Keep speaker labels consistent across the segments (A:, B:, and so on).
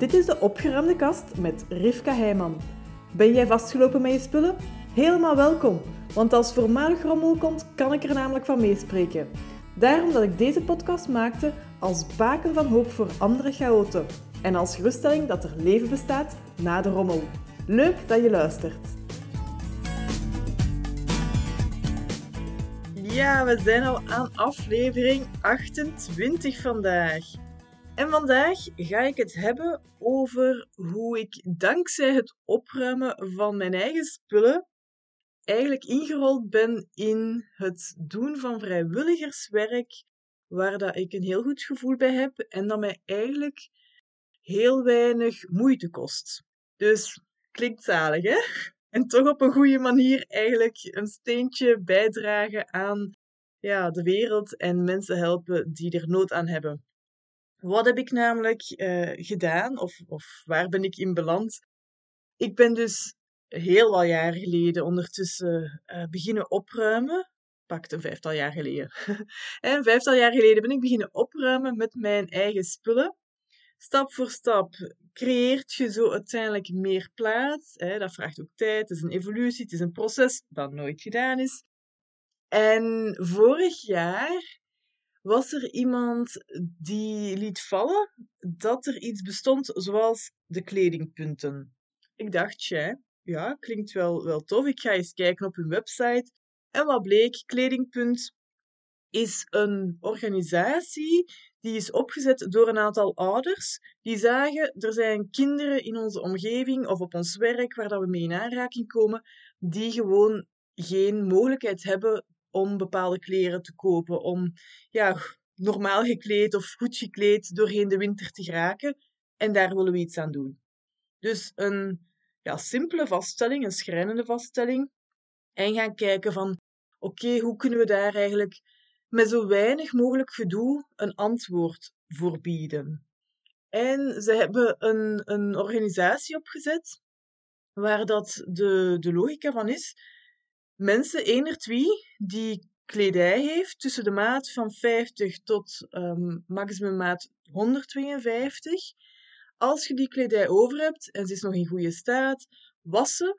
A: Dit is de opgeruimde kast met Rivka Heijman. Ben jij vastgelopen met je spullen? Helemaal welkom, want als voormalig rommel komt, kan ik er namelijk van meespreken. Daarom dat ik deze podcast maakte als baken van hoop voor andere chaoten en als geruststelling dat er leven bestaat na de rommel. Leuk dat je luistert. Ja, we zijn al aan aflevering 28 vandaag. En vandaag ga ik het hebben over hoe ik dankzij het opruimen van mijn eigen spullen eigenlijk ingerold ben in het doen van vrijwilligerswerk, waar dat ik een heel goed gevoel bij heb en dat mij eigenlijk heel weinig moeite kost. Dus klinkt zalig, hè? En toch op een goede manier eigenlijk een steentje bijdragen aan ja, de wereld en mensen helpen die er nood aan hebben. Wat heb ik namelijk uh, gedaan, of, of waar ben ik in beland? Ik ben dus heel wat jaren geleden ondertussen uh, beginnen opruimen. Pakt een vijftal jaar geleden. en vijftal jaar geleden ben ik beginnen opruimen met mijn eigen spullen. Stap voor stap creëert je zo uiteindelijk meer plaats. Hè? Dat vraagt ook tijd, het is een evolutie, het is een proces dat nooit gedaan is. En vorig jaar was er iemand die liet vallen dat er iets bestond zoals de kledingpunten. Ik dacht, ja, ja klinkt wel, wel tof. Ik ga eens kijken op hun website. En wat bleek? Kledingpunt is een organisatie die is opgezet door een aantal ouders die zagen er zijn kinderen in onze omgeving of op ons werk waar dat we mee in aanraking komen die gewoon geen mogelijkheid hebben om bepaalde kleren te kopen, om ja, normaal gekleed of goed gekleed doorheen de winter te geraken. En daar willen we iets aan doen. Dus een ja, simpele vaststelling, een schrijnende vaststelling. En gaan kijken van, oké, hoe kunnen we daar eigenlijk met zo weinig mogelijk gedoe een antwoord voor bieden. En ze hebben een, een organisatie opgezet waar dat de, de logica van is mensen, ener twee, die kledij heeft tussen de maat van 50 tot um, maximum maat 152. Als je die kledij over hebt en ze is nog in goede staat, wassen,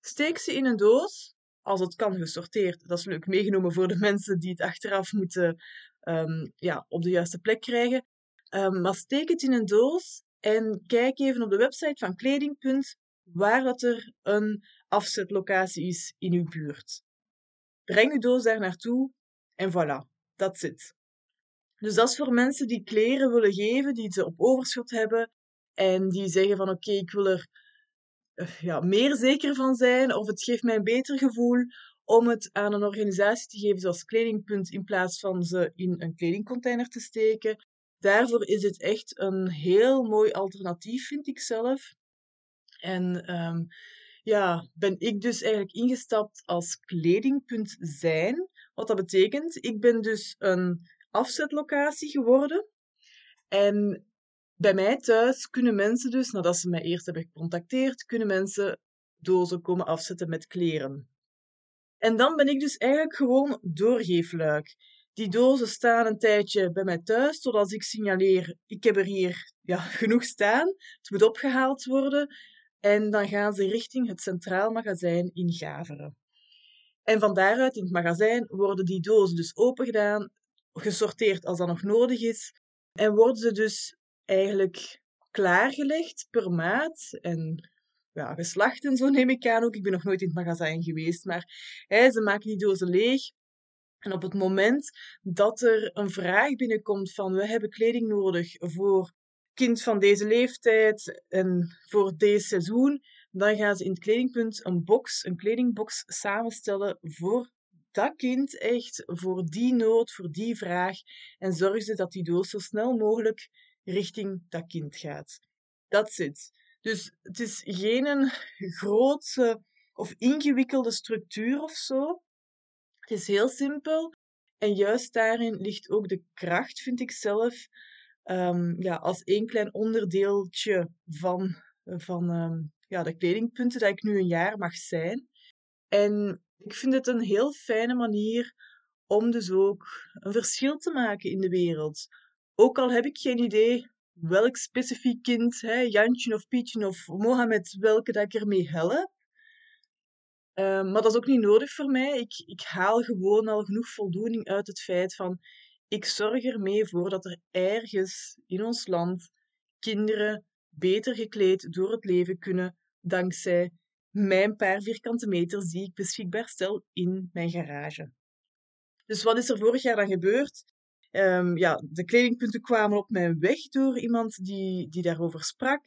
A: steek ze in een doos. Als het kan gesorteerd, dat is leuk meegenomen voor de mensen die het achteraf moeten um, ja, op de juiste plek krijgen. Um, maar steek het in een doos en kijk even op de website van Kledingpunt waar dat er een afzetlocatie is in uw buurt. Breng uw doos daar naartoe en voilà, dat zit. Dus dat is voor mensen die kleren willen geven, die ze op overschot hebben en die zeggen van oké, ik wil er eh, ja, meer zeker van zijn of het geeft mij een beter gevoel om het aan een organisatie te geven zoals Kledingpunt in plaats van ze in een kledingcontainer te steken. Daarvoor is het echt een heel mooi alternatief, vind ik zelf. En um, ja, ben ik dus eigenlijk ingestapt als kledingpunt zijn. Wat dat betekent, ik ben dus een afzetlocatie geworden. En bij mij thuis kunnen mensen dus, nadat ze mij eerst hebben gecontacteerd, kunnen mensen dozen komen afzetten met kleren. En dan ben ik dus eigenlijk gewoon doorgeefluik. Die dozen staan een tijdje bij mij thuis, totdat ik signaleer, ik heb er hier ja, genoeg staan. Het moet opgehaald worden. En dan gaan ze richting het Centraal Magazijn in Gaveren. En van daaruit in het magazijn worden die dozen dus opengedaan, gesorteerd als dat nog nodig is. En worden ze dus eigenlijk klaargelegd per maat en ja, geslacht en zo neem ik aan ook. Ik ben nog nooit in het magazijn geweest, maar hè, ze maken die dozen leeg. En op het moment dat er een vraag binnenkomt van we hebben kleding nodig voor kind van deze leeftijd en voor deze seizoen, dan gaan ze in het kledingpunt een box, een kledingbox samenstellen voor dat kind, echt voor die nood, voor die vraag. En zorgen ze dat die doos zo snel mogelijk richting dat kind gaat. Dat zit. Dus het is geen grote of ingewikkelde structuur of zo. Het is heel simpel. En juist daarin ligt ook de kracht, vind ik zelf, um, ja, als één klein onderdeeltje van, van um, ja, de kledingpunten dat ik nu een jaar mag zijn. En ik vind het een heel fijne manier om dus ook een verschil te maken in de wereld. Ook al heb ik geen idee welk specifiek kind, hè, Jantje of Pietje of Mohammed, welke dat ik ermee help. Ehm, maar dat is ook niet nodig voor mij. Ik, ik haal gewoon al genoeg voldoening uit het feit van ik zorg ermee voor dat er ergens in ons land kinderen beter gekleed door het leven kunnen dankzij mijn paar vierkante meters die ik beschikbaar stel in mijn garage. Dus wat is er vorig jaar dan gebeurd? Um, ja, de kledingpunten kwamen op mijn weg door iemand die, die daarover sprak.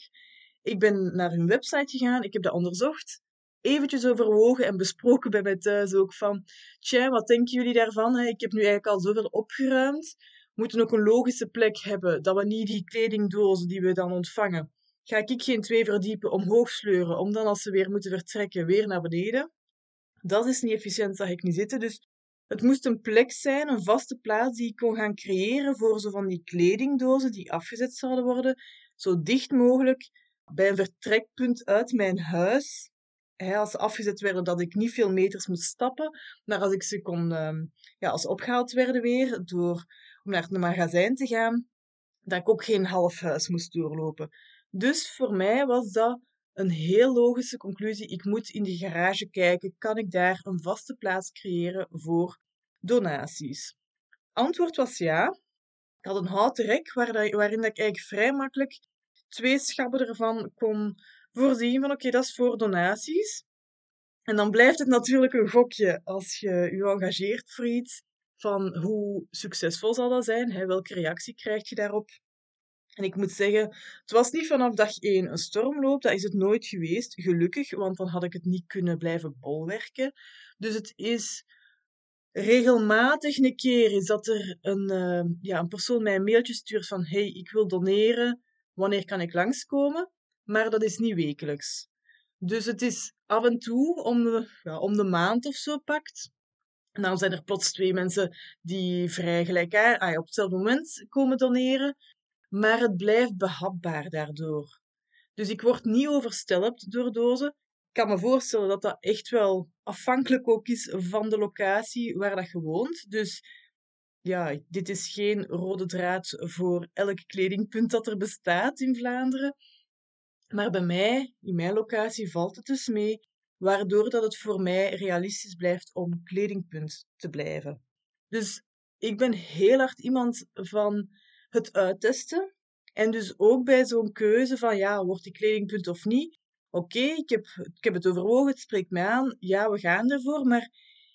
A: Ik ben naar hun website gegaan, ik heb dat onderzocht, eventjes overwogen en besproken bij mij thuis ook van, tja, wat denken jullie daarvan? Ik heb nu eigenlijk al zoveel opgeruimd. We moeten ook een logische plek hebben, dat we niet die kledingdozen die we dan ontvangen, ga ik geen twee verdiepen omhoog sleuren, om dan als ze weer moeten vertrekken, weer naar beneden. Dat is niet efficiënt, zag ik niet zitten. Dus het moest een plek zijn, een vaste plaats die ik kon gaan creëren voor zo van die kledingdozen die afgezet zouden worden, zo dicht mogelijk bij een vertrekpunt uit mijn huis. Als ze afgezet werden, dat ik niet veel meters moest stappen, maar als ik ze kon, ehm, ja, als opgehaald werden weer door, om naar het magazijn te gaan, dat ik ook geen half huis moest doorlopen. Dus voor mij was dat een heel logische conclusie. Ik moet in de garage kijken, kan ik daar een vaste plaats creëren voor donaties? Antwoord was ja. Ik had een houten rek waarin ik eigenlijk vrij makkelijk twee schabben ervan kon voorzien van oké, dat is voor donaties. En dan blijft het natuurlijk een gokje als je je engageert voor iets van hoe succesvol zal dat zijn, hè? welke reactie krijg je daarop. En ik moet zeggen, het was niet vanaf dag één een stormloop, dat is het nooit geweest, gelukkig, want dan had ik het niet kunnen blijven bolwerken. Dus het is regelmatig een keer is dat er een, uh, ja, een persoon mij een mailtje stuurt van hey, ik wil doneren, wanneer kan ik langskomen? Maar dat is niet wekelijks. Dus het is af en toe om de, ja, om de maand of zo pakt. En dan zijn er plots twee mensen die vrij gelijk ah, op hetzelfde moment komen doneren. Maar het blijft behapbaar daardoor. Dus ik word niet overstelpt door dozen kan me voorstellen dat dat echt wel afhankelijk ook is van de locatie waar dat je woont. Dus ja, dit is geen rode draad voor elk kledingpunt dat er bestaat in Vlaanderen. Maar bij mij, in mijn locatie, valt het dus mee, waardoor dat het voor mij realistisch blijft om kledingpunt te blijven. Dus ik ben heel hard iemand van het uittesten. En dus ook bij zo'n keuze van ja, wordt die kledingpunt of niet, Oké, ik, heb, ik heb het overwogen, het spreekt mij aan, ja, we gaan ervoor, maar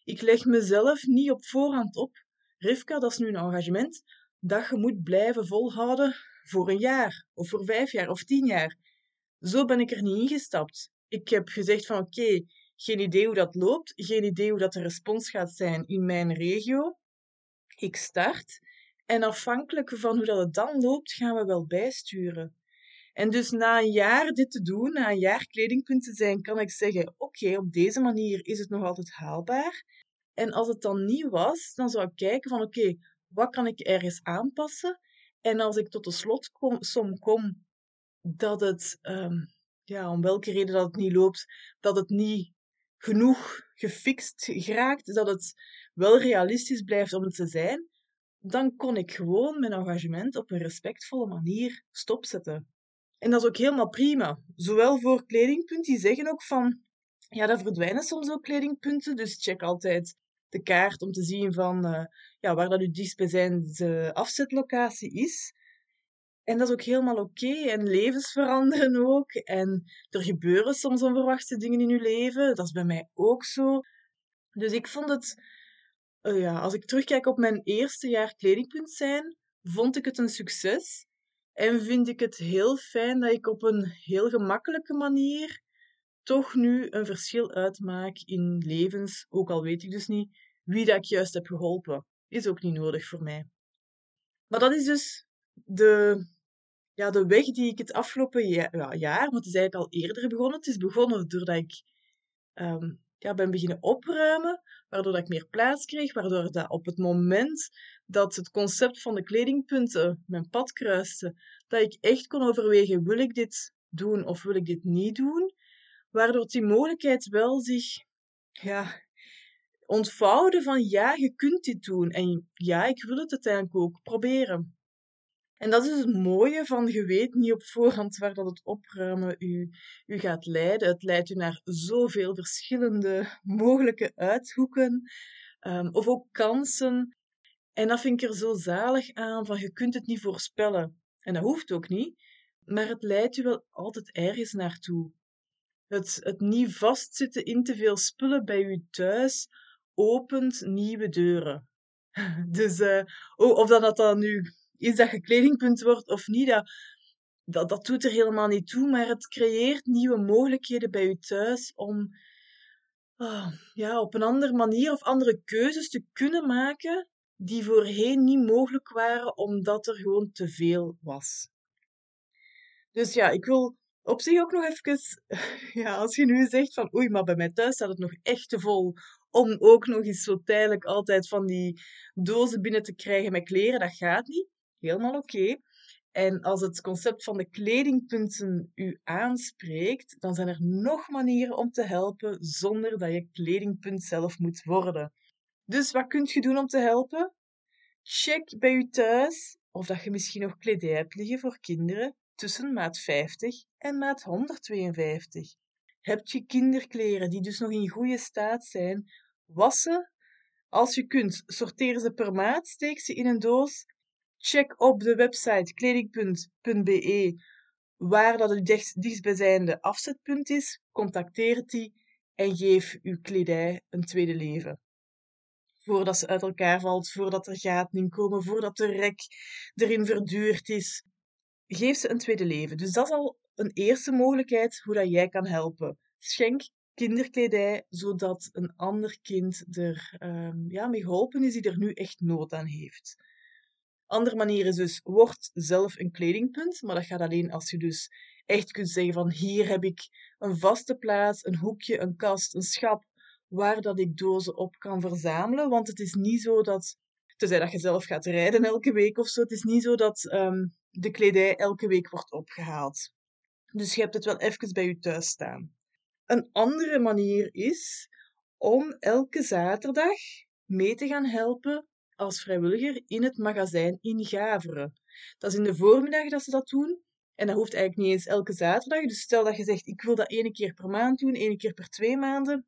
A: ik leg mezelf niet op voorhand op. Rivka, dat is nu een engagement dat je moet blijven volhouden voor een jaar, of voor vijf jaar, of tien jaar. Zo ben ik er niet ingestapt. Ik heb gezegd van oké, geen idee hoe dat loopt, geen idee hoe dat de respons gaat zijn in mijn regio. Ik start en afhankelijk van hoe dat het dan loopt, gaan we wel bijsturen. En dus na een jaar dit te doen, na een jaar kledingpunt te zijn, kan ik zeggen: Oké, op deze manier is het nog altijd haalbaar. En als het dan niet was, dan zou ik kijken van oké, wat kan ik ergens aanpassen? En als ik tot de slotsom kom dat het, um, ja, om welke reden dat het niet loopt, dat het niet genoeg gefixt geraakt, dat het wel realistisch blijft om het te zijn, dan kon ik gewoon mijn engagement op een respectvolle manier stopzetten. En dat is ook helemaal prima. Zowel voor kledingpunten, die zeggen ook van, ja, daar verdwijnen soms ook kledingpunten, dus check altijd de kaart om te zien van, uh, ja, waar dat uw dichtstbijzijnde afzetlocatie is. En dat is ook helemaal oké. En levens veranderen ook. En er gebeuren soms onverwachte dingen in uw leven. Dat is bij mij ook zo. Dus ik vond het, uh, ja, als ik terugkijk op mijn eerste jaar kledingpunt zijn, vond ik het een succes. En vind ik het heel fijn dat ik op een heel gemakkelijke manier toch nu een verschil uitmaak in levens, ook al weet ik dus niet wie dat ik juist heb geholpen. Is ook niet nodig voor mij. Maar dat is dus de, ja, de weg die ik het afgelopen jaar, ja, jaar, maar het is eigenlijk al eerder begonnen. Het is begonnen doordat ik um, ja, ben beginnen opruimen, waardoor dat ik meer plaats kreeg, waardoor dat op het moment dat het concept van de kledingpunten mijn pad kruiste, dat ik echt kon overwegen, wil ik dit doen of wil ik dit niet doen? Waardoor die mogelijkheid wel zich ja, ontvouwde van ja, je kunt dit doen en ja, ik wil het uiteindelijk ook proberen. En dat is het mooie van je weet niet op voorhand waar dat het opruimen u, u gaat leiden. Het leidt u naar zoveel verschillende mogelijke uithoeken um, of ook kansen. En dat vind ik er zo zalig aan, van je kunt het niet voorspellen. En dat hoeft ook niet, maar het leidt u wel altijd ergens naartoe. Het, het niet vastzitten in te veel spullen bij u thuis opent nieuwe deuren. Dus uh, of dat, dat dan nu is dat je kledingpunt wordt of niet, dat, dat, doet er helemaal niet toe, maar het creëert nieuwe mogelijkheden bij u thuis om oh, ja, op een andere manier of andere keuzes te kunnen maken die voorheen niet mogelijk waren omdat er gewoon te veel was. Dus ja, ik wil op zich ook nog even, ja, als je nu zegt van oei, maar bij mij thuis staat het nog echt te vol om ook nog eens zo tijdelijk altijd van die dozen binnen te krijgen met kleren, dat gaat niet. Helemaal oké. En als het concept van de kledingpunten u aanspreekt, dan zijn er nog manieren om te helpen zonder dat je kledingpunt zelf moet worden. Dus wat kunt je doen om te helpen? Check bij u thuis of dat je misschien nog kledij hebt liggen voor kinderen tussen maat 50 en maat 152. Heb je kinderkleren die dus nog in goede staat zijn? Wassen. Als je kunt, sorteer ze per maat, steek ze in een doos. Check op de website kledingpunt.be waar dat het dichtstbijzijnde afzetpunt is. Contacteer die en geef uw kledij een tweede leven voordat ze uit elkaar valt, voordat er gaten in komen, voordat de rek erin verduurd is. Geef ze een tweede leven. Dus dat is al een eerste mogelijkheid hoe dat jij kan helpen. Schenk kinderkledij, zodat een ander kind er um, ja, mee geholpen is die er nu echt nood aan heeft. Andere manier is dus, word zelf een kledingpunt, maar dat gaat alleen als je dus echt kunt zeggen van hier heb ik een vaste plaats, een hoekje, een kast, een schap, waar dat ik dozen op kan verzamelen. Want het is niet zo dat, tenzij dat je zelf gaat rijden elke week of zo, het is niet zo dat um, de kledij elke week wordt opgehaald. Dus je hebt het wel even bij je thuis staan. Een andere manier is om elke zaterdag mee te gaan helpen als vrijwilliger in het magazijn in Gaveren. Dat is in de voormiddag dat ze dat doen. En dat hoeft eigenlijk niet eens elke zaterdag. Dus stel dat je zegt, ik wil dat één keer per maand doen, één keer per twee maanden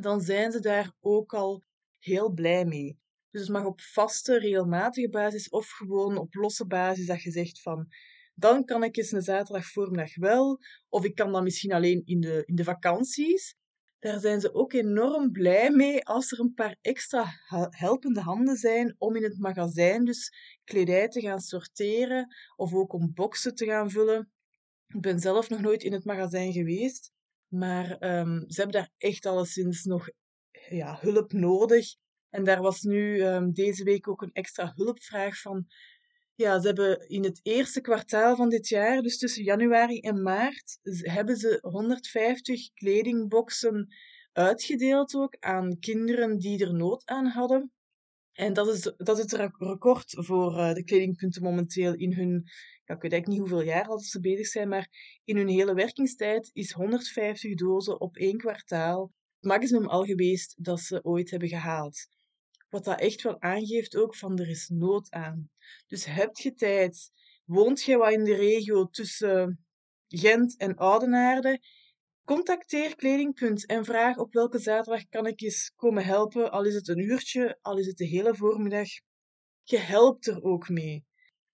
A: dan zijn ze daar ook al heel blij mee. Dus het mag op vaste, regelmatige basis of gewoon op losse basis dat je zegt van dan kan ik eens een zaterdag voormiddag wel, of ik kan dan misschien alleen in de, in de vakanties. Daar zijn ze ook enorm blij mee als er een paar extra helpende handen zijn om in het magazijn dus kledij te gaan sorteren of ook om boxen te gaan vullen. Ik ben zelf nog nooit in het magazijn geweest, maar um, ze hebben daar echt alleszins nog ja, hulp nodig. En daar was nu um, deze week ook een extra hulpvraag van. Ja, ze hebben in het eerste kwartaal van dit jaar, dus tussen januari en maart, hebben ze 150 kledingboxen uitgedeeld ook aan kinderen die er nood aan hadden. En dat is, dat is het record voor uh, de kledingpunten momenteel in hun ik weet eigenlijk niet hoeveel jaar al ze bezig zijn, maar in hun hele werkingstijd is 150 dozen op één kwartaal het maximum al geweest dat ze ooit hebben gehaald. Wat dat echt wel aangeeft ook van er is nood aan. Dus heb je tijd, woont je wat in de regio tussen Gent en Oudenaarde, contacteer Kledingpunt en vraag op welke zaterdag kan ik eens komen helpen, al is het een uurtje, al is het de hele voormiddag. Je helpt er ook mee.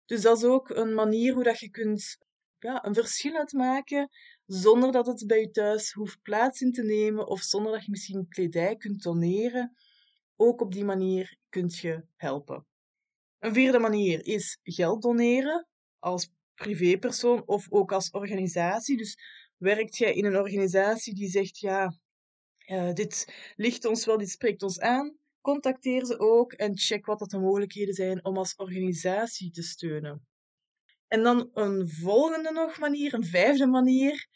A: Dus dat is ook een manier hoe dat je kunt ja, een verschil uitmaken zonder dat het bij je thuis hoeft plaats in te nemen of zonder dat je misschien kledij kunt doneren. Ook op die manier kunt je helpen. Een vierde manier is geld doneren als privépersoon of ook als organisatie. Dus werkt jij in een organisatie die zegt ja, uh, dit ligt ons wel, dit spreekt ons aan, Contacteer ze ook en check wat de mogelijkheden zijn om als organisatie te steunen. En dan een volgende nog manier, een vijfde manier.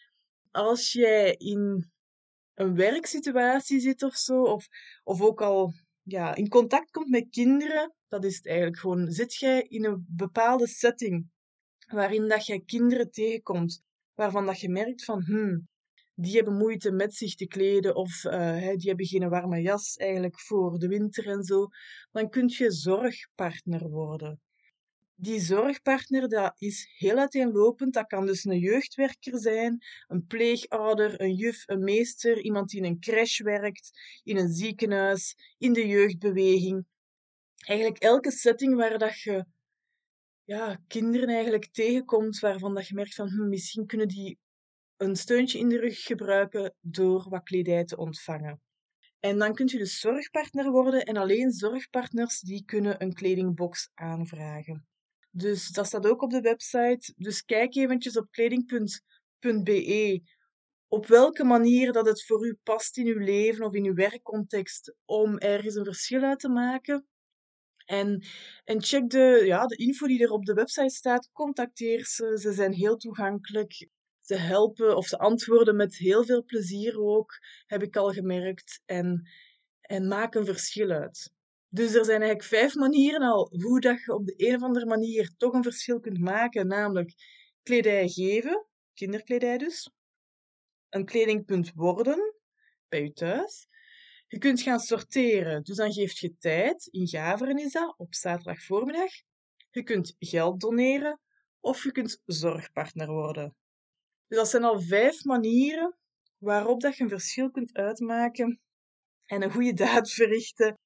A: Als jij in een werksituatie zit of zo, of, of ook al ja, in contact komt met kinderen, dat is het eigenlijk gewoon. Zit jij in een bepaalde setting waarin dat jij kinderen tegenkomt, waarvan dat je merkt van, hmm, die hebben moeite met zich te kleden of uh, die hebben geen warme jas eigenlijk voor de winter en zo, dan kun je zorgpartner worden. Die zorgpartner dat is heel uiteenlopend. Dat kan dus een jeugdwerker zijn, een pleegouder, een juf, een meester, iemand die in een crash werkt, in een ziekenhuis, in de jeugdbeweging. Eigenlijk elke setting waar dat je ja, kinderen eigenlijk tegenkomt waarvan dat je merkt van hm, misschien kunnen die een steuntje in de rug gebruiken door wat kledij te ontvangen. En dan kunt u dus zorgpartner worden en alleen zorgpartners die kunnen een kledingbox aanvragen. Dus dat staat ook op de website. Dus kijk eventjes op kleding.be op welke manier dat het voor u past in uw leven of in uw werkcontext om ergens een verschil uit te maken. En, en check de, ja, de info die er op de website staat. Contacteer ze. Ze zijn heel toegankelijk. Ze helpen of ze antwoorden met heel veel plezier ook, heb ik al gemerkt. En, en maak een verschil uit. Dus er zijn eigenlijk vijf manieren al hoe dat je op de een of andere manier toch een verschil kunt maken. Namelijk kledij geven, kinderkledij dus. Een kledingpunt worden, bij je thuis. Je kunt gaan sorteren, dus dan geeft je tijd. In Gaveren is dat, op zaterdag voormiddag. Je kunt geld doneren of je kunt zorgpartner worden. Dus dat zijn al vijf manieren waarop dat je een verschil kunt uitmaken en een goede daad verrichten.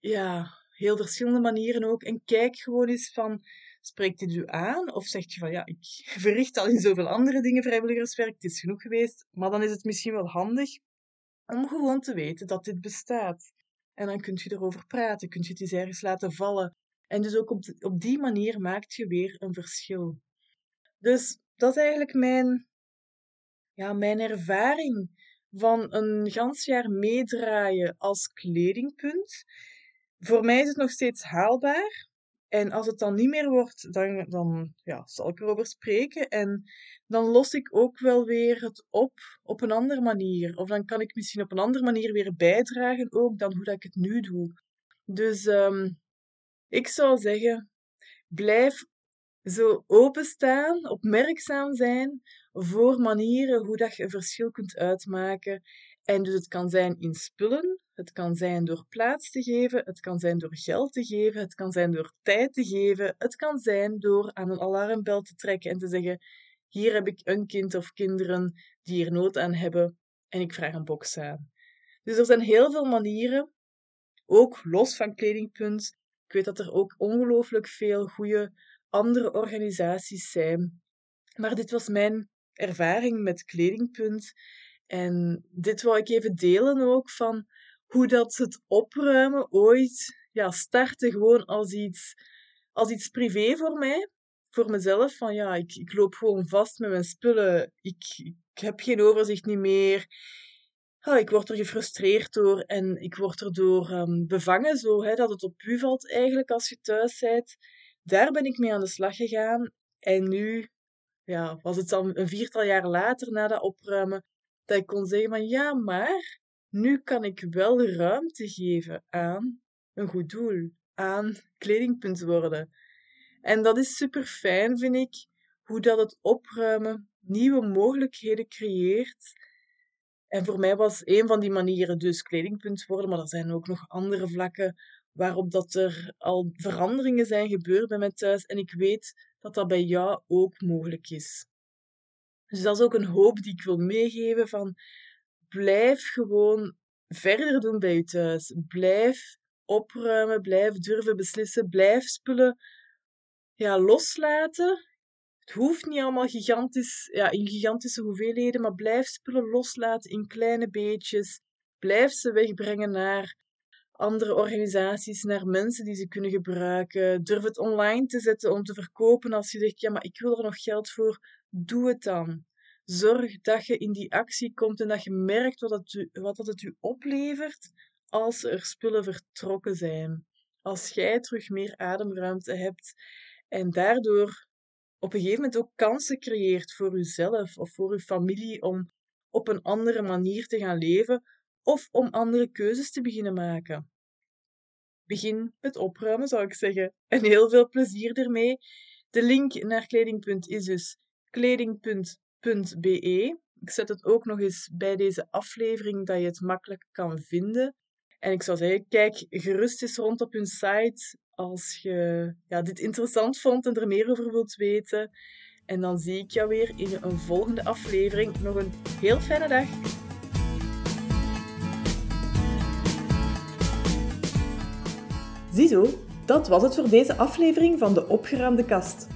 A: Ja, heel verschillende manieren ook. En kijk gewoon eens van, spreekt dit u aan? Of zegt je van, ja, ik verricht al in zoveel andere dingen vrijwilligerswerk, het is genoeg geweest. Maar dan is het misschien wel handig om gewoon te weten dat dit bestaat. En dan kunt je erover praten, kunt je het eens ergens laten vallen. En dus ook op, op die manier maakt je weer een verschil. Dus dat is eigenlijk mijn, ja, mijn ervaring van een gans jaar meedraaien als kledingpunt. Voor mij is het nog steeds haalbaar. En als het dan niet meer wordt, dan, dan ja, zal ik erover spreken. En dan los ik ook wel weer het op op een andere manier. Of dan kan ik misschien op een andere manier weer bijdragen ook dan hoe dat ik het nu doe. Dus um, ik zou zeggen, blijf zo openstaan, opmerkzaam zijn voor manieren hoe dat je een verschil kunt uitmaken. En dus het kan zijn in spullen, het kan zijn door plaats te geven, het kan zijn door geld te geven, het kan zijn door tijd te geven, het kan zijn door aan een alarmbel te trekken en te zeggen: Hier heb ik een kind of kinderen die er nood aan hebben en ik vraag een box aan. Dus er zijn heel veel manieren, ook los van Kledingpunt. Ik weet dat er ook ongelooflijk veel goede andere organisaties zijn. Maar dit was mijn ervaring met Kledingpunt. En dit wil ik even delen ook van hoe dat het opruimen ooit ja, startte gewoon als iets, als iets privé voor mij. Voor mezelf, van ja, ik, ik loop gewoon vast met mijn spullen. Ik, ik heb geen overzicht niet meer. Oh, ik word er gefrustreerd door en ik word erdoor um, bevangen, zo hè, dat het op u valt eigenlijk als je thuis bent. Daar ben ik mee aan de slag gegaan. En nu ja, was het dan een viertal jaar later na dat opruimen dat ik kon zeggen van ja, maar nu kan ik wel ruimte geven aan een goed doel, aan kledingpunt worden. En dat is super fijn, vind ik, hoe dat het opruimen nieuwe mogelijkheden creëert. En voor mij was een van die manieren dus kledingpunt worden, maar er zijn ook nog andere vlakken waarop dat er al veranderingen zijn gebeurd bij mij thuis. En ik weet dat dat bij jou ook mogelijk is. Dus dat is ook een hoop die ik wil meegeven van blijf gewoon verder doen bij je thuis. Blijf opruimen, blijf durven beslissen, blijf spullen ja, loslaten. Het hoeft niet allemaal gigantisch, ja, in gigantische hoeveelheden, maar blijf spullen loslaten in kleine beetjes. Blijf ze wegbrengen naar andere organisaties, naar mensen die ze kunnen gebruiken. Durf het online te zetten om te verkopen als je zegt, ja, maar ik wil er nog geld voor. Doe het dan. Zorg dat je in die actie komt en dat je merkt wat, het wat het u oplevert als er spullen vertrokken zijn. Als jij terug meer ademruimte hebt en daardoor op een gegeven moment ook kansen creëert voor uzelf of voor uw familie om op een andere manier te gaan leven of om andere keuzes te beginnen maken. Begin met opruimen, zou ik zeggen. En heel veel plezier ermee. De link naar Kledingpunt is dus kleding.be. Ik zet het ook nog eens bij deze aflevering, dat je het makkelijk kan vinden. En ik zou zeggen, kijk gerust eens rond op hun site als je ja, dit interessant vond en er meer over wilt weten. En dan zie ik jou weer in een volgende aflevering. Nog een heel fijne dag. Ziezo, dat was het voor deze aflevering van de Opgeruimde Kast.